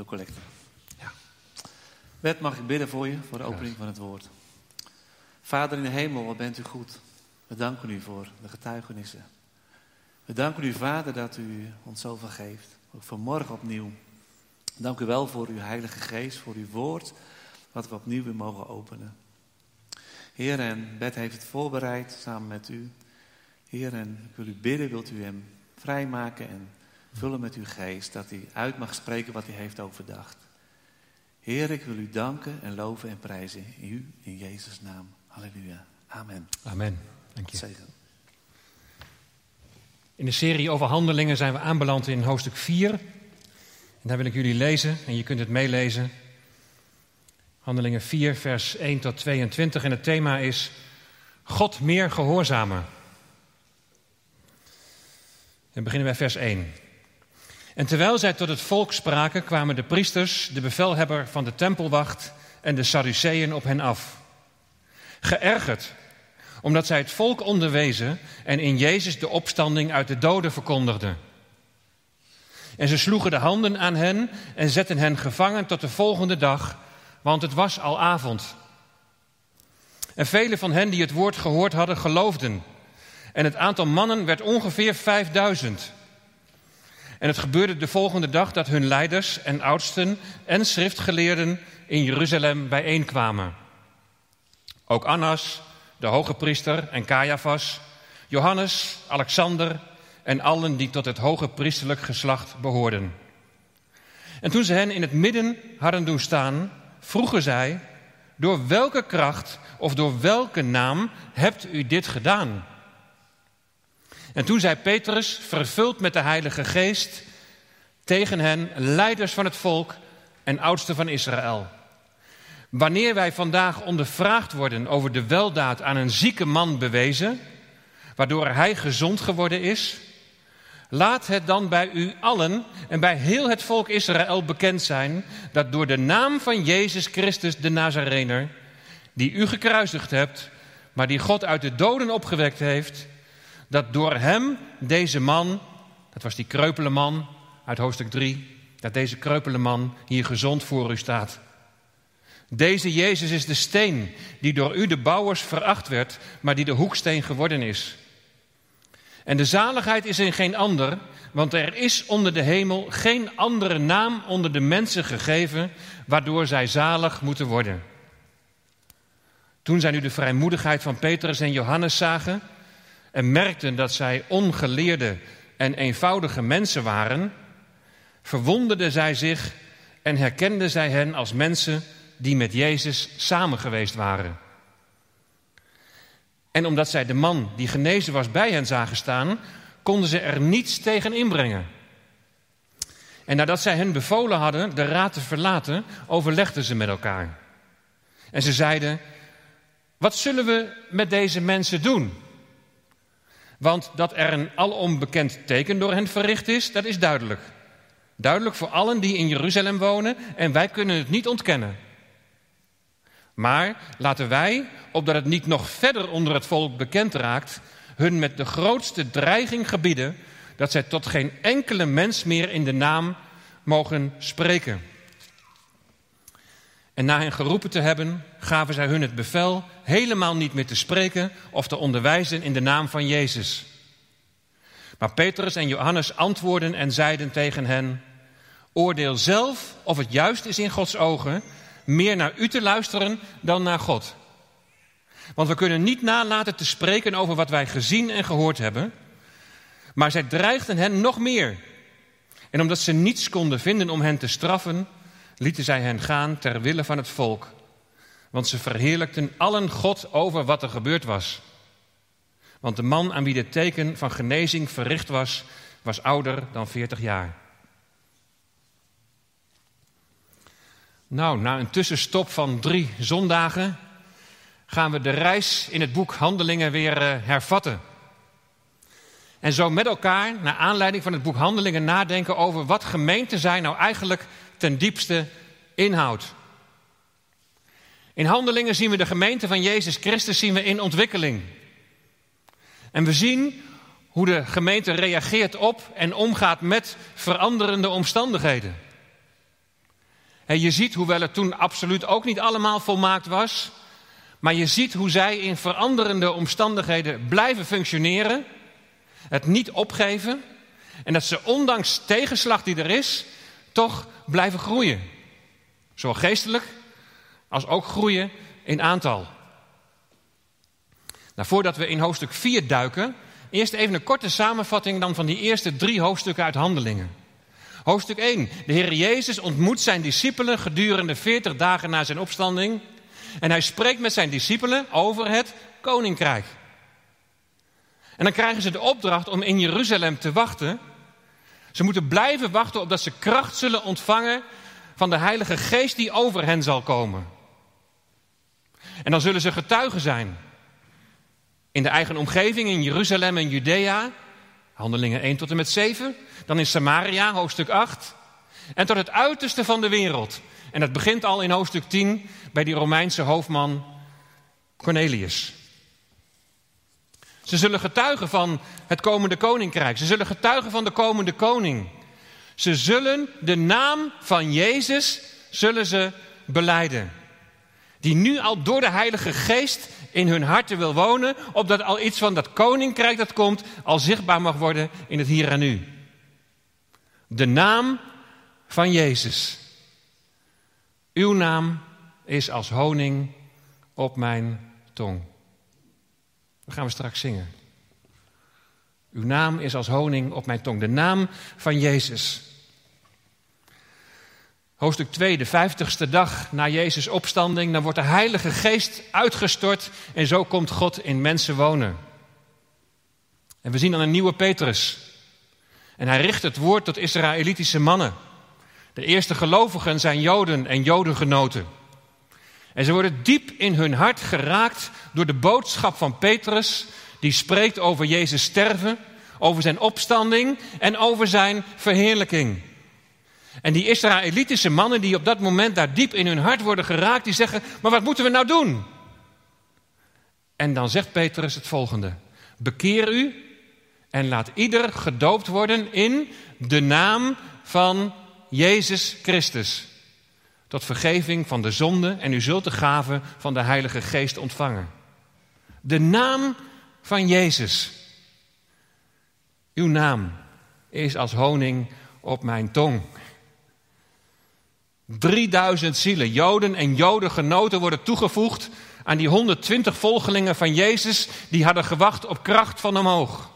de collecte. Ja. Bert, mag ik bidden voor je, voor de opening van het woord. Vader in de hemel, wat bent u goed. We danken u voor de getuigenissen. We danken u, Vader, dat u ons zoveel geeft. Ook vanmorgen opnieuw. Dank u wel voor uw Heilige Geest, voor uw woord, wat we opnieuw weer mogen openen. Heer, en Bert heeft het voorbereid samen met u. Heer, en ik wil u bidden, wilt u hem vrijmaken en vullen met uw geest, dat hij uit mag spreken wat hij heeft overdacht. Heer, ik wil u danken en loven en prijzen in u, in Jezus' naam. Halleluja. Amen. Amen. Dank je. In de serie over handelingen zijn we aanbeland in hoofdstuk 4. En daar wil ik jullie lezen en je kunt het meelezen. Handelingen 4, vers 1 tot 22. En het thema is God meer gehoorzamen. En beginnen bij vers 1. En terwijl zij tot het volk spraken, kwamen de priesters, de bevelhebber van de tempelwacht en de Sadduceeën op hen af. Geërgerd, omdat zij het volk onderwezen en in Jezus de opstanding uit de doden verkondigden. En ze sloegen de handen aan hen en zetten hen gevangen tot de volgende dag, want het was al avond. En vele van hen die het woord gehoord hadden, geloofden. En het aantal mannen werd ongeveer vijfduizend. En het gebeurde de volgende dag dat hun leiders en oudsten en schriftgeleerden in Jeruzalem bijeenkwamen. Ook Annas, de hoge priester en Caiaphas, Johannes, Alexander en allen die tot het hoge priesterlijk geslacht behoorden. En toen ze hen in het midden hadden doen staan, vroegen zij: Door welke kracht of door welke naam hebt u dit gedaan? En toen zei Petrus, vervuld met de Heilige Geest, tegen hen, leiders van het volk en oudsten van Israël. Wanneer wij vandaag ondervraagd worden over de weldaad aan een zieke man bewezen, waardoor hij gezond geworden is, laat het dan bij u allen en bij heel het volk Israël bekend zijn dat door de naam van Jezus Christus de Nazarener, die u gekruisigd hebt, maar die God uit de doden opgewekt heeft, dat door hem deze man, dat was die kreupele man uit hoofdstuk 3, dat deze kreupele man hier gezond voor u staat. Deze Jezus is de steen die door u de bouwers veracht werd, maar die de hoeksteen geworden is. En de zaligheid is in geen ander, want er is onder de hemel geen andere naam onder de mensen gegeven, waardoor zij zalig moeten worden. Toen zij nu de vrijmoedigheid van Petrus en Johannes zagen en merkten dat zij ongeleerde en eenvoudige mensen waren, verwonderden zij zich en herkenden zij hen als mensen die met Jezus samen geweest waren. En omdat zij de man die genezen was bij hen zagen staan, konden ze er niets tegen inbrengen. En nadat zij hen bevolen hadden de raad te verlaten, overlegden ze met elkaar. En ze zeiden: Wat zullen we met deze mensen doen? Want dat er een alom bekend teken door hen verricht is, dat is duidelijk. Duidelijk voor allen die in Jeruzalem wonen en wij kunnen het niet ontkennen. Maar laten wij, opdat het niet nog verder onder het volk bekend raakt, hun met de grootste dreiging gebieden dat zij tot geen enkele mens meer in de naam mogen spreken. En na hen geroepen te hebben, gaven zij hun het bevel helemaal niet meer te spreken of te onderwijzen in de naam van Jezus. Maar Petrus en Johannes antwoordden en zeiden tegen hen: Oordeel zelf of het juist is in Gods ogen meer naar u te luisteren dan naar God. Want we kunnen niet nalaten te spreken over wat wij gezien en gehoord hebben. Maar zij dreigden hen nog meer. En omdat ze niets konden vinden om hen te straffen, lieten zij hen gaan ter wille van het volk. Want ze verheerlijkten allen God over wat er gebeurd was. Want de man aan wie dit teken van genezing verricht was, was ouder dan 40 jaar. Nou, na een tussenstop van drie zondagen gaan we de reis in het boek Handelingen weer uh, hervatten. En zo met elkaar, naar aanleiding van het boek Handelingen, nadenken over wat gemeente zijn nou eigenlijk ten diepste inhoudt. In Handelingen zien we de gemeente van Jezus Christus zien we in ontwikkeling. En we zien hoe de gemeente reageert op en omgaat met veranderende omstandigheden. je ziet, hoewel het toen absoluut ook niet allemaal volmaakt was, maar je ziet hoe zij in veranderende omstandigheden blijven functioneren, het niet opgeven en dat ze ondanks tegenslag die er is, blijven groeien. Zowel geestelijk als ook groeien in aantal. Nou, voordat we in hoofdstuk 4 duiken, eerst even een korte samenvatting dan van die eerste drie hoofdstukken uit Handelingen. Hoofdstuk 1. De Heer Jezus ontmoet zijn discipelen gedurende 40 dagen na zijn opstanding. En hij spreekt met zijn discipelen over het koninkrijk. En dan krijgen ze de opdracht om in Jeruzalem te wachten. Ze moeten blijven wachten opdat ze kracht zullen ontvangen van de Heilige Geest die over hen zal komen. En dan zullen ze getuigen zijn. In de eigen omgeving, in Jeruzalem en Judea, handelingen 1 tot en met 7. Dan in Samaria, hoofdstuk 8. En tot het uiterste van de wereld. En dat begint al in hoofdstuk 10 bij die Romeinse hoofdman Cornelius. Ze zullen getuigen van het komende koninkrijk. Ze zullen getuigen van de komende koning. Ze zullen de naam van Jezus zullen ze beleiden. Die nu al door de Heilige Geest in hun harten wil wonen, opdat al iets van dat koninkrijk dat komt al zichtbaar mag worden in het hier en nu. De naam van Jezus. Uw naam is als honing op mijn tong. Gaan we straks zingen. Uw naam is als honing op mijn tong. De naam van Jezus. Hoofdstuk 2, de vijftigste dag na Jezus' opstanding. Dan wordt de Heilige Geest uitgestort en zo komt God in mensen wonen. En we zien dan een nieuwe Petrus. En hij richt het woord tot Israëlitische mannen. De eerste gelovigen zijn Joden en Jodengenoten. En ze worden diep in hun hart geraakt door de boodschap van Petrus, die spreekt over Jezus sterven, over zijn opstanding en over zijn verheerlijking. En die Israëlitische mannen die op dat moment daar diep in hun hart worden geraakt, die zeggen, maar wat moeten we nou doen? En dan zegt Petrus het volgende, bekeer u en laat ieder gedoopt worden in de naam van Jezus Christus. Tot vergeving van de zonde en u zult de gave van de Heilige Geest ontvangen. De naam van Jezus. Uw naam is als honing op mijn tong. 3000 zielen, Joden en Jodengenoten, worden toegevoegd aan die 120 volgelingen van Jezus die hadden gewacht op kracht van omhoog.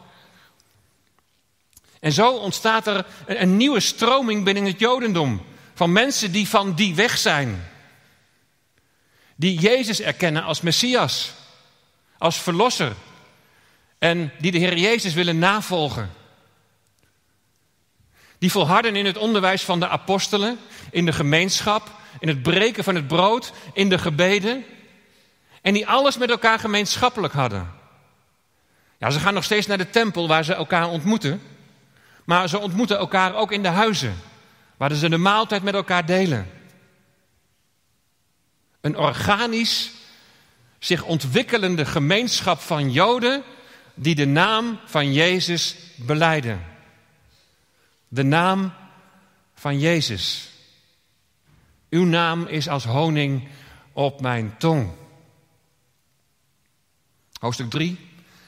En zo ontstaat er een nieuwe stroming binnen het Jodendom van mensen die van die weg zijn. Die Jezus erkennen als Messias, als Verlosser en die de Heer Jezus willen navolgen. Die volharden in het onderwijs van de apostelen, in de gemeenschap, in het breken van het brood, in de gebeden. En die alles met elkaar gemeenschappelijk hadden. Ja, ze gaan nog steeds naar de tempel waar ze elkaar ontmoeten. Maar ze ontmoeten elkaar ook in de huizen, waar ze de maaltijd met elkaar delen. Een organisch, zich ontwikkelende gemeenschap van Joden die de naam van Jezus beleiden de naam van Jezus. Uw naam is als honing op mijn tong. Hoofdstuk 3.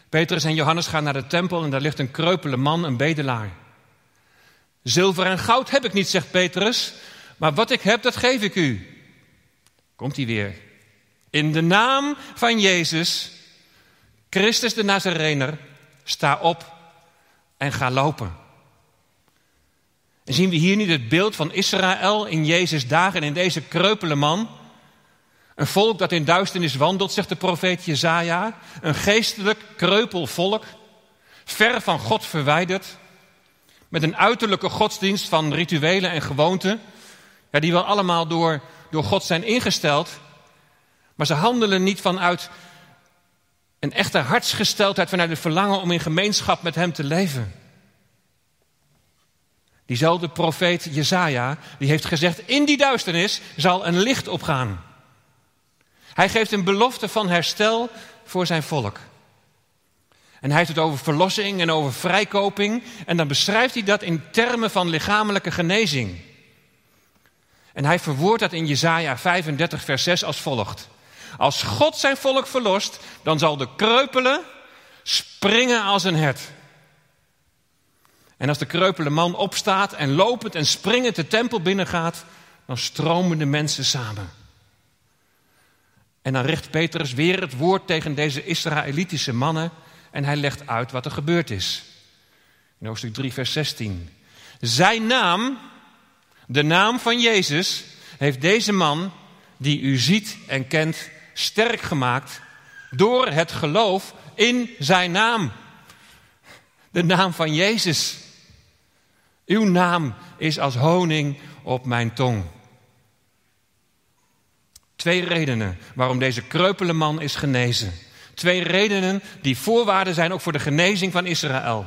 Petrus en Johannes gaan naar de tempel en daar ligt een kreupele man, een bedelaar. Zilver en goud heb ik niet, zegt Petrus, maar wat ik heb, dat geef ik u. Komt hij weer. In de naam van Jezus, Christus de Nazarener, sta op en ga lopen. En zien we hier niet het beeld van Israël in Jezus' dagen en in deze kreupele man? Een volk dat in duisternis wandelt, zegt de profeet Jezaja. Een geestelijk kreupel volk, ver van God verwijderd. Met een uiterlijke godsdienst van rituelen en gewoonten. Ja, die wel allemaal door, door God zijn ingesteld. Maar ze handelen niet vanuit een echte hartsgesteldheid, vanuit het verlangen om in gemeenschap met Hem te leven. Diezelfde profeet Jezaja, die heeft gezegd, in die duisternis zal een licht opgaan. Hij geeft een belofte van herstel voor zijn volk. En hij heeft het over verlossing en over vrijkoping. En dan beschrijft hij dat in termen van lichamelijke genezing. En hij verwoordt dat in Jesaja 35, vers 6 als volgt. Als God zijn volk verlost, dan zal de kreupele springen als een hert. En als de kreupele man opstaat en lopend en springend de tempel binnengaat, dan stromen de mensen samen. En dan richt Petrus weer het woord tegen deze Israëlitische mannen en hij legt uit wat er gebeurd is. In hoofdstuk 3, vers 16. Zijn naam, de naam van Jezus, heeft deze man, die u ziet en kent, sterk gemaakt door het geloof in zijn naam. De naam van Jezus. Uw naam is als honing op mijn tong. Twee redenen waarom deze kreupele man is genezen. Twee redenen die voorwaarden zijn ook voor de genezing van Israël.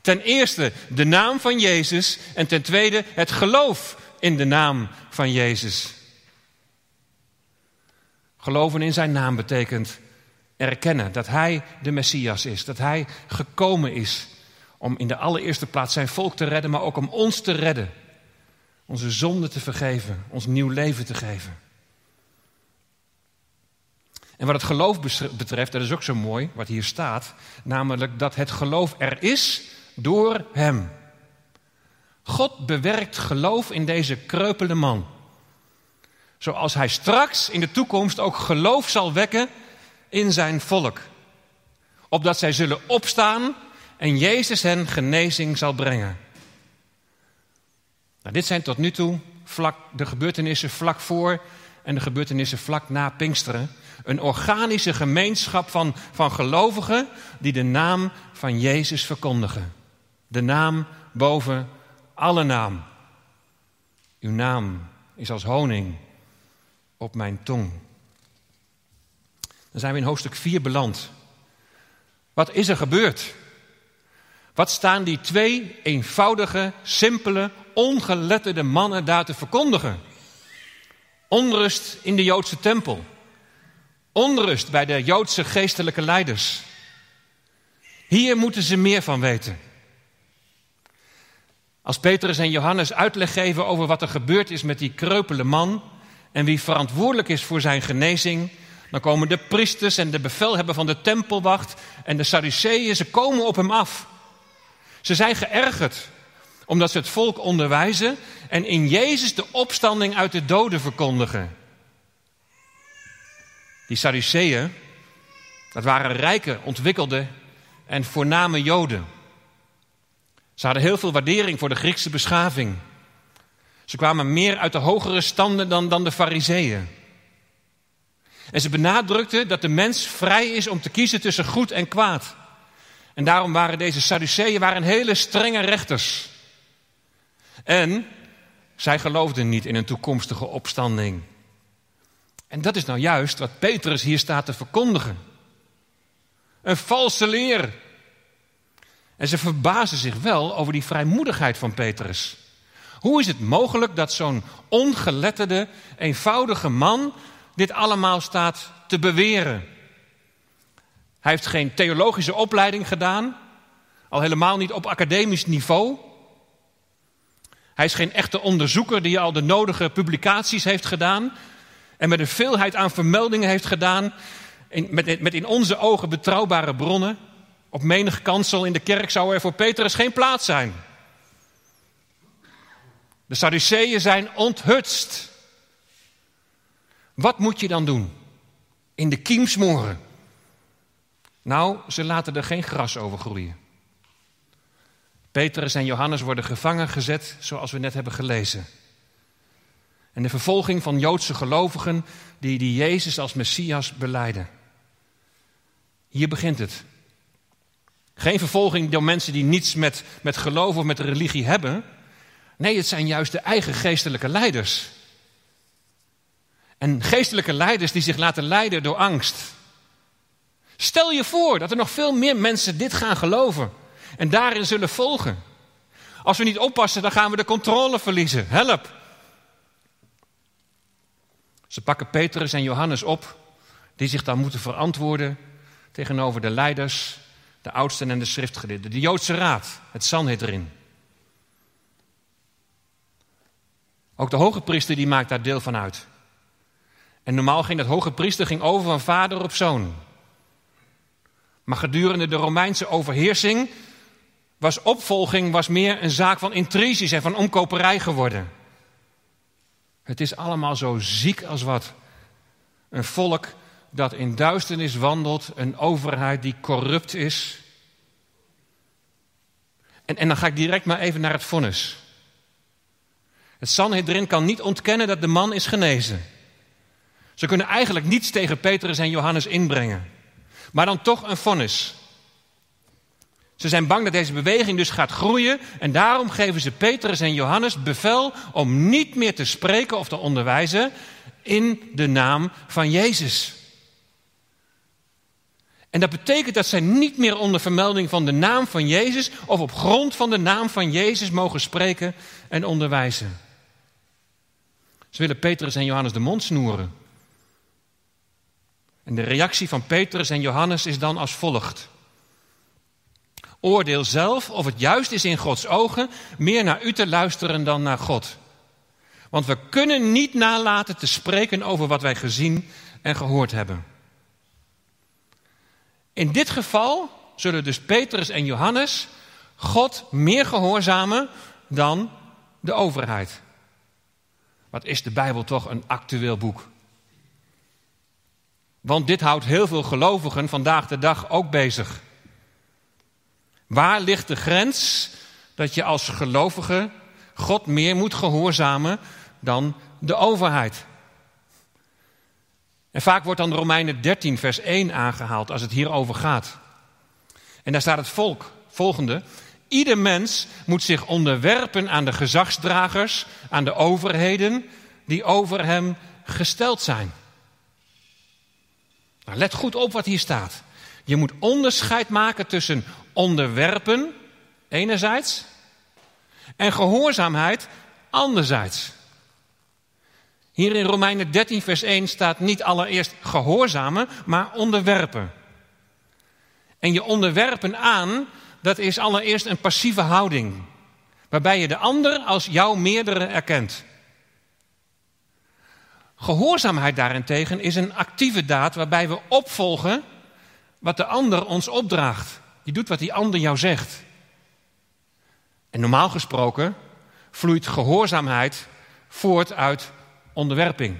Ten eerste de naam van Jezus en ten tweede het geloof in de naam van Jezus. Geloven in zijn naam betekent erkennen dat hij de Messias is, dat hij gekomen is om in de allereerste plaats zijn volk te redden, maar ook om ons te redden. Onze zonde te vergeven, ons nieuw leven te geven. En wat het geloof betreft, dat is ook zo mooi, wat hier staat, namelijk dat het geloof er is door Hem. God bewerkt geloof in deze kreupele man. Zoals Hij straks in de toekomst ook geloof zal wekken in zijn volk. Opdat zij zullen opstaan en Jezus hen genezing zal brengen. Nou, dit zijn tot nu toe vlak, de gebeurtenissen vlak voor en de gebeurtenissen vlak na Pinksteren. Een organische gemeenschap van, van gelovigen die de naam van Jezus verkondigen. De naam boven alle naam. Uw naam is als honing op mijn tong. Dan zijn we in hoofdstuk 4 beland. Wat is er gebeurd? Wat staan die twee eenvoudige, simpele, ongeletterde mannen daar te verkondigen? Onrust in de Joodse tempel. Onrust bij de Joodse geestelijke leiders. Hier moeten ze meer van weten. Als Petrus en Johannes uitleg geven over wat er gebeurd is met die kreupele man en wie verantwoordelijk is voor zijn genezing, dan komen de priesters en de bevelhebber van de tempelwacht en de Sadduceeën, ze komen op hem af. Ze zijn geërgerd omdat ze het volk onderwijzen en in Jezus de opstanding uit de doden verkondigen. Die Sadduceeën, dat waren rijke, ontwikkelde en voorname Joden. Ze hadden heel veel waardering voor de Griekse beschaving. Ze kwamen meer uit de hogere standen dan, dan de Fariseeën. En ze benadrukten dat de mens vrij is om te kiezen tussen goed en kwaad. En daarom waren deze Sadduceeën waren hele strenge rechters. En zij geloofden niet in een toekomstige opstanding. En dat is nou juist wat Petrus hier staat te verkondigen. Een valse leer. En ze verbazen zich wel over die vrijmoedigheid van Petrus. Hoe is het mogelijk dat zo'n ongeletterde, eenvoudige man dit allemaal staat te beweren? Hij heeft geen theologische opleiding gedaan, al helemaal niet op academisch niveau. Hij is geen echte onderzoeker die al de nodige publicaties heeft gedaan en met een veelheid aan vermeldingen heeft gedaan, met, met in onze ogen betrouwbare bronnen. Op menig kansel in de kerk zou er voor Petrus geen plaats zijn. De Sadduceeën zijn onthutst. Wat moet je dan doen? In de kiem smoren. Nou, ze laten er geen gras over groeien. Petrus en Johannes worden gevangen gezet, zoals we net hebben gelezen. En de vervolging van Joodse gelovigen die, die Jezus als Messias beleiden. Hier begint het. Geen vervolging door mensen die niets met, met geloof of met religie hebben. Nee, het zijn juist de eigen geestelijke leiders. En geestelijke leiders die zich laten leiden door angst. Stel je voor dat er nog veel meer mensen dit gaan geloven en daarin zullen volgen. Als we niet oppassen, dan gaan we de controle verliezen. Help! Ze pakken Petrus en Johannes op, die zich dan moeten verantwoorden tegenover de leiders, de oudsten en de schriftgeleerden. De Joodse raad, het Sanhedrin. Ook de hoge priester die maakt daar deel van uit. En normaal ging dat hoge priester ging over van vader op zoon. Maar gedurende de Romeinse overheersing was opvolging was meer een zaak van intriges en van omkoperij geworden. Het is allemaal zo ziek als wat. Een volk dat in duisternis wandelt, een overheid die corrupt is. En, en dan ga ik direct maar even naar het vonnis. Het Sanhedrin kan niet ontkennen dat de man is genezen. Ze kunnen eigenlijk niets tegen Petrus en Johannes inbrengen. Maar dan toch een vonnis. Ze zijn bang dat deze beweging dus gaat groeien en daarom geven ze Petrus en Johannes bevel om niet meer te spreken of te onderwijzen in de naam van Jezus. En dat betekent dat zij niet meer onder vermelding van de naam van Jezus of op grond van de naam van Jezus mogen spreken en onderwijzen. Ze willen Petrus en Johannes de mond snoeren. En de reactie van Petrus en Johannes is dan als volgt. Oordeel zelf of het juist is in Gods ogen meer naar u te luisteren dan naar God. Want we kunnen niet nalaten te spreken over wat wij gezien en gehoord hebben. In dit geval zullen dus Petrus en Johannes God meer gehoorzamen dan de overheid. Wat is de Bijbel toch een actueel boek? Want dit houdt heel veel gelovigen vandaag de dag ook bezig. Waar ligt de grens dat je als gelovige God meer moet gehoorzamen dan de overheid? En vaak wordt dan Romeinen 13, vers 1 aangehaald als het hierover gaat. En daar staat het volk, volgende. Ieder mens moet zich onderwerpen aan de gezagsdragers, aan de overheden die over hem gesteld zijn. Nou, let goed op wat hier staat. Je moet onderscheid maken tussen onderwerpen, enerzijds, en gehoorzaamheid, anderzijds. Hier in Romeinen 13, vers 1 staat niet allereerst gehoorzamen, maar onderwerpen. En je onderwerpen aan, dat is allereerst een passieve houding, waarbij je de ander als jouw meerdere erkent. Gehoorzaamheid daarentegen is een actieve daad waarbij we opvolgen wat de ander ons opdraagt. Je doet wat die ander jou zegt. En normaal gesproken vloeit gehoorzaamheid voort uit onderwerping.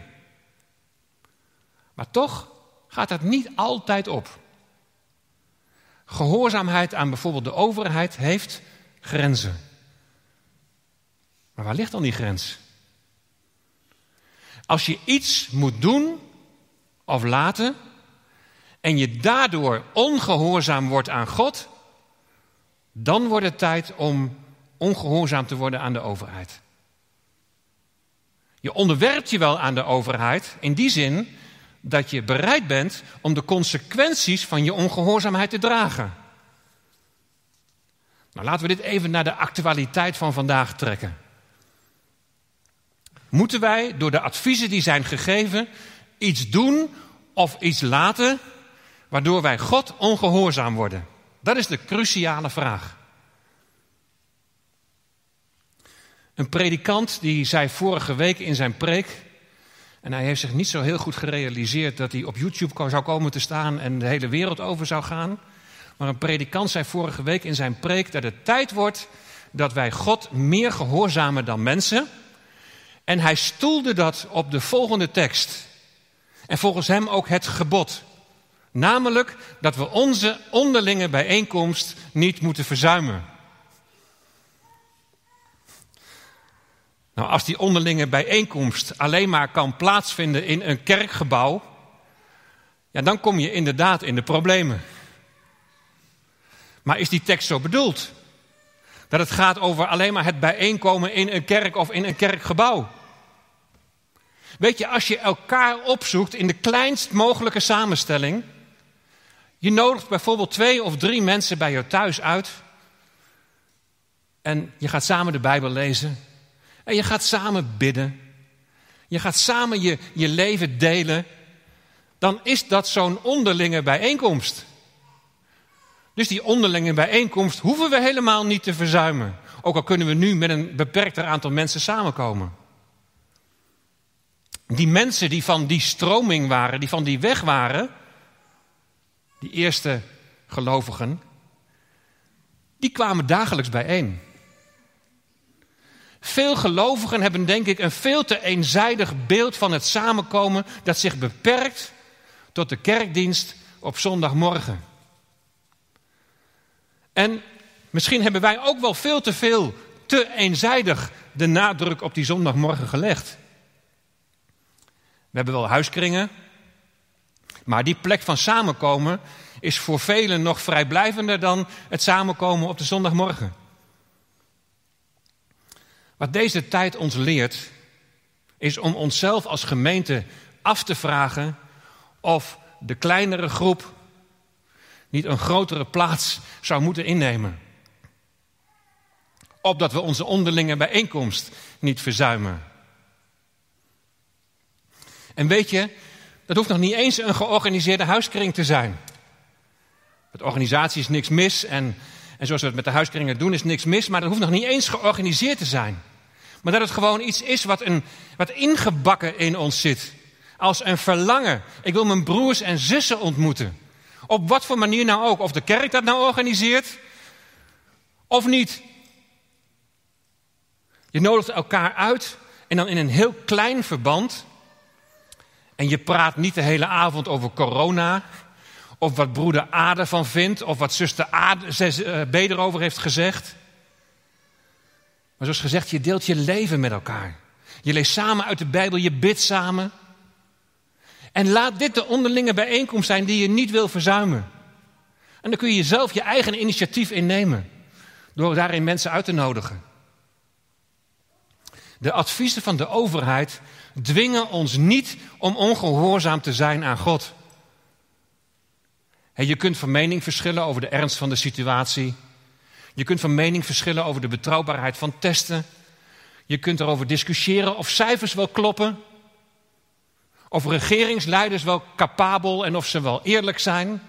Maar toch gaat dat niet altijd op. Gehoorzaamheid aan bijvoorbeeld de overheid heeft grenzen. Maar waar ligt dan die grens? Als je iets moet doen of laten en je daardoor ongehoorzaam wordt aan God, dan wordt het tijd om ongehoorzaam te worden aan de overheid. Je onderwerpt je wel aan de overheid in die zin dat je bereid bent om de consequenties van je ongehoorzaamheid te dragen. Nou, laten we dit even naar de actualiteit van vandaag trekken. Moeten wij door de adviezen die zijn gegeven iets doen of iets laten waardoor wij God ongehoorzaam worden? Dat is de cruciale vraag. Een predikant die zei vorige week in zijn preek, en hij heeft zich niet zo heel goed gerealiseerd dat hij op YouTube zou komen te staan en de hele wereld over zou gaan. Maar een predikant zei vorige week in zijn preek dat het tijd wordt dat wij God meer gehoorzamen dan mensen. En hij stoelde dat op de volgende tekst. En volgens hem ook het gebod. Namelijk dat we onze onderlinge bijeenkomst niet moeten verzuimen. Nou, als die onderlinge bijeenkomst alleen maar kan plaatsvinden in een kerkgebouw, ja, dan kom je inderdaad in de problemen. Maar is die tekst zo bedoeld? Dat het gaat over alleen maar het bijeenkomen in een kerk of in een kerkgebouw? Weet je, als je elkaar opzoekt in de kleinst mogelijke samenstelling. Je nodigt bijvoorbeeld twee of drie mensen bij je thuis uit. En je gaat samen de Bijbel lezen. En je gaat samen bidden. Je gaat samen je, je leven delen. Dan is dat zo'n onderlinge bijeenkomst. Dus die onderlinge bijeenkomst hoeven we helemaal niet te verzuimen. Ook al kunnen we nu met een beperkter aantal mensen samenkomen. Die mensen die van die stroming waren, die van die weg waren, die eerste gelovigen, die kwamen dagelijks bijeen. Veel gelovigen hebben denk ik een veel te eenzijdig beeld van het samenkomen dat zich beperkt tot de kerkdienst op zondagmorgen. En misschien hebben wij ook wel veel te veel, te eenzijdig de nadruk op die zondagmorgen gelegd. We hebben wel huiskringen, maar die plek van samenkomen is voor velen nog vrijblijvender dan het samenkomen op de zondagmorgen. Wat deze tijd ons leert, is om onszelf als gemeente af te vragen of de kleinere groep niet een grotere plaats zou moeten innemen. Opdat we onze onderlinge bijeenkomst niet verzuimen. En weet je, dat hoeft nog niet eens een georganiseerde huiskring te zijn. Met organisatie is niks mis en, en zoals we het met de huiskringen doen is niks mis, maar dat hoeft nog niet eens georganiseerd te zijn. Maar dat het gewoon iets is wat, een, wat ingebakken in ons zit. Als een verlangen. Ik wil mijn broers en zussen ontmoeten. Op wat voor manier nou ook. Of de kerk dat nou organiseert. Of niet. Je nodigt elkaar uit. En dan in een heel klein verband. En je praat niet de hele avond over corona. Of wat broeder A ervan vindt. Of wat zuster A, eh, B erover heeft gezegd. Maar zoals gezegd, je deelt je leven met elkaar. Je leest samen uit de Bijbel, je bidt samen. En laat dit de onderlinge bijeenkomst zijn die je niet wil verzuimen. En dan kun je zelf je eigen initiatief innemen. Door daarin mensen uit te nodigen. De adviezen van de overheid dwingen ons niet om ongehoorzaam te zijn aan God. Je kunt van mening verschillen over de ernst van de situatie. Je kunt van mening verschillen over de betrouwbaarheid van testen. Je kunt erover discussiëren of cijfers wel kloppen. Of regeringsleiders wel capabel en of ze wel eerlijk zijn.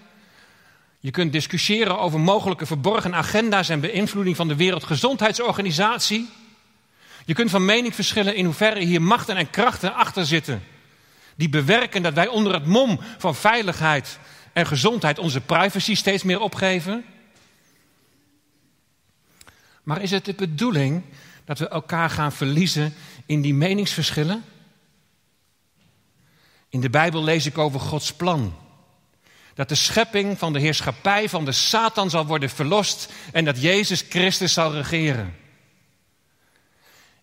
Je kunt discussiëren over mogelijke verborgen agenda's en beïnvloeding van de Wereldgezondheidsorganisatie. Je kunt van mening verschillen in hoeverre hier machten en krachten achter zitten. Die bewerken dat wij onder het mom van veiligheid en gezondheid onze privacy steeds meer opgeven. Maar is het de bedoeling dat we elkaar gaan verliezen in die meningsverschillen? In de Bijbel lees ik over Gods plan. Dat de schepping van de heerschappij van de Satan zal worden verlost en dat Jezus Christus zal regeren.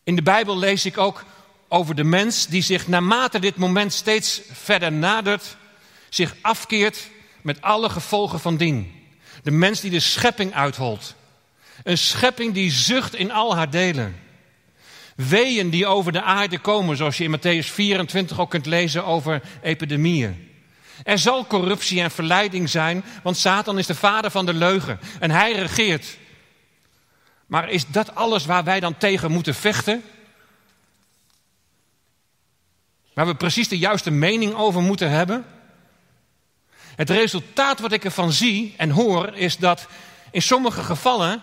In de Bijbel lees ik ook over de mens die zich naarmate dit moment steeds verder nadert, zich afkeert met alle gevolgen van dien. De mens die de schepping uitholt. Een schepping die zucht in al haar delen. Weeën die over de aarde komen, zoals je in Matthäus 24 ook kunt lezen over epidemieën. Er zal corruptie en verleiding zijn, want Satan is de vader van de leugen en hij regeert. Maar is dat alles waar wij dan tegen moeten vechten? Waar we precies de juiste mening over moeten hebben? Het resultaat wat ik ervan zie en hoor is dat in sommige gevallen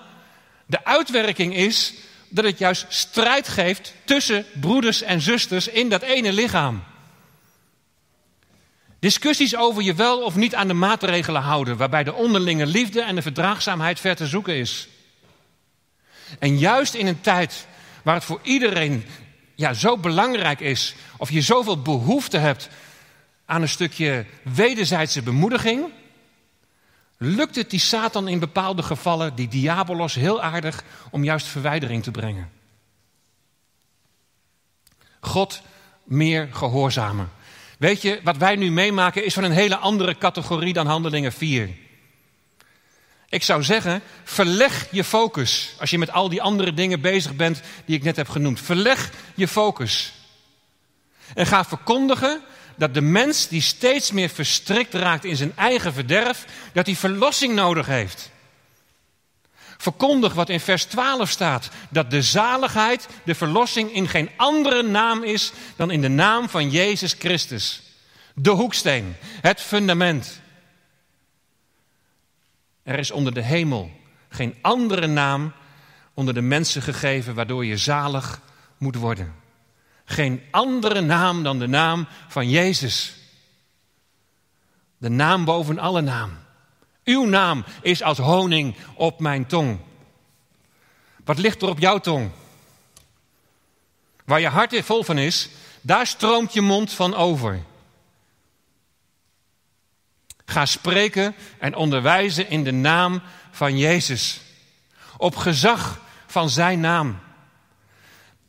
de uitwerking is dat het juist strijd geeft tussen broeders en zusters in dat ene lichaam. Discussies over je wel of niet aan de maatregelen houden, waarbij de onderlinge liefde en de verdraagzaamheid ver te zoeken is. En juist in een tijd waar het voor iedereen ja, zo belangrijk is, of je zoveel behoefte hebt aan een stukje wederzijdse bemoediging, lukt het die Satan in bepaalde gevallen, die diabolos, heel aardig om juist verwijdering te brengen. God meer gehoorzamen. Weet je, wat wij nu meemaken is van een hele andere categorie dan Handelingen 4. Ik zou zeggen, verleg je focus als je met al die andere dingen bezig bent die ik net heb genoemd. Verleg je focus. En ga verkondigen dat de mens die steeds meer verstrikt raakt in zijn eigen verderf, dat hij verlossing nodig heeft. Verkondig wat in vers 12 staat: dat de zaligheid, de verlossing in geen andere naam is dan in de naam van Jezus Christus. De hoeksteen, het fundament. Er is onder de hemel geen andere naam onder de mensen gegeven waardoor je zalig moet worden. Geen andere naam dan de naam van Jezus. De naam boven alle naam. Uw naam is als honing op mijn tong. Wat ligt er op jouw tong? Waar je hart vol van is, daar stroomt je mond van over. Ga spreken en onderwijzen in de naam van Jezus. Op gezag van zijn naam.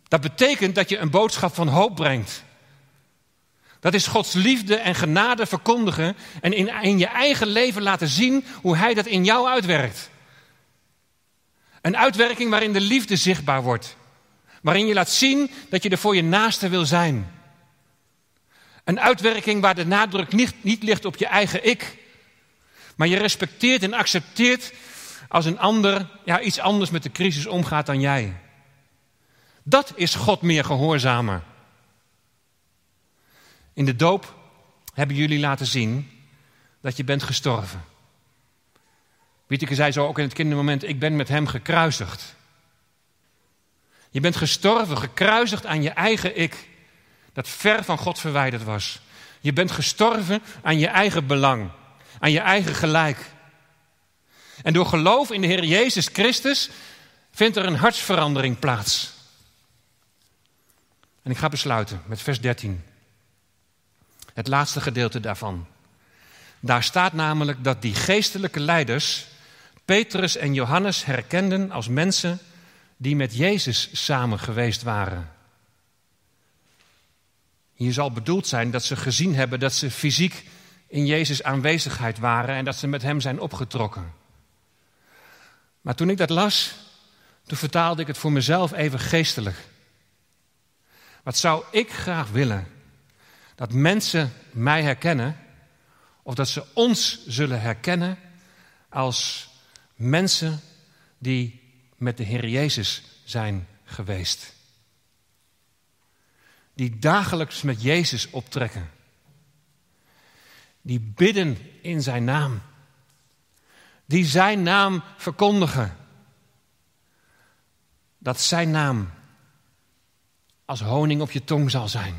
Dat betekent dat je een boodschap van hoop brengt. Dat is Gods liefde en genade verkondigen en in, in je eigen leven laten zien hoe Hij dat in jou uitwerkt. Een uitwerking waarin de liefde zichtbaar wordt. Waarin je laat zien dat je er voor je naaste wil zijn. Een uitwerking waar de nadruk niet, niet ligt op je eigen ik. Maar je respecteert en accepteert als een ander ja, iets anders met de crisis omgaat dan jij. Dat is God meer gehoorzamer. In de doop hebben jullie laten zien dat je bent gestorven. Wieteke zei zo ook in het kindermoment, ik ben met hem gekruisigd. Je bent gestorven, gekruisigd aan je eigen ik, dat ver van God verwijderd was. Je bent gestorven aan je eigen belang, aan je eigen gelijk. En door geloof in de Heer Jezus Christus vindt er een hartsverandering plaats. En ik ga besluiten met vers 13. Het laatste gedeelte daarvan. Daar staat namelijk dat die geestelijke leiders Petrus en Johannes herkenden als mensen die met Jezus samen geweest waren. Hier zal bedoeld zijn dat ze gezien hebben dat ze fysiek in Jezus aanwezigheid waren en dat ze met Hem zijn opgetrokken. Maar toen ik dat las, toen vertaalde ik het voor mezelf even geestelijk. Wat zou ik graag willen? Dat mensen mij herkennen, of dat ze ons zullen herkennen als mensen die met de Heer Jezus zijn geweest. Die dagelijks met Jezus optrekken. Die bidden in zijn naam. Die zijn naam verkondigen. Dat zijn naam als honing op je tong zal zijn.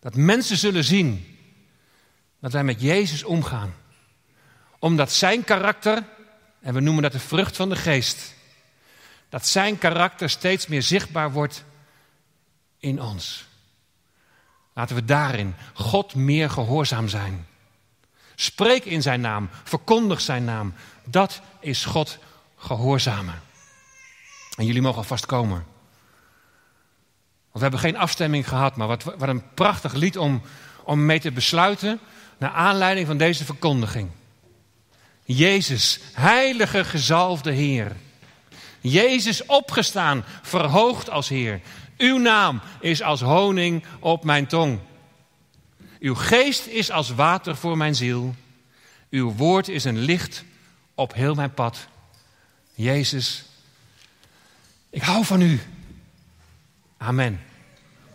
Dat mensen zullen zien dat wij met Jezus omgaan. Omdat zijn karakter, en we noemen dat de vrucht van de geest, dat zijn karakter steeds meer zichtbaar wordt in ons. Laten we daarin God meer gehoorzaam zijn. Spreek in zijn naam, verkondig zijn naam. Dat is God gehoorzamen. En jullie mogen alvast komen. Want we hebben geen afstemming gehad, maar wat, wat een prachtig lied om, om mee te besluiten. Naar aanleiding van deze verkondiging. Jezus, heilige gezalfde Heer. Jezus opgestaan, verhoogd als Heer. Uw naam is als honing op mijn tong. Uw geest is als water voor mijn ziel. Uw woord is een licht op heel mijn pad. Jezus, ik hou van u. Amen.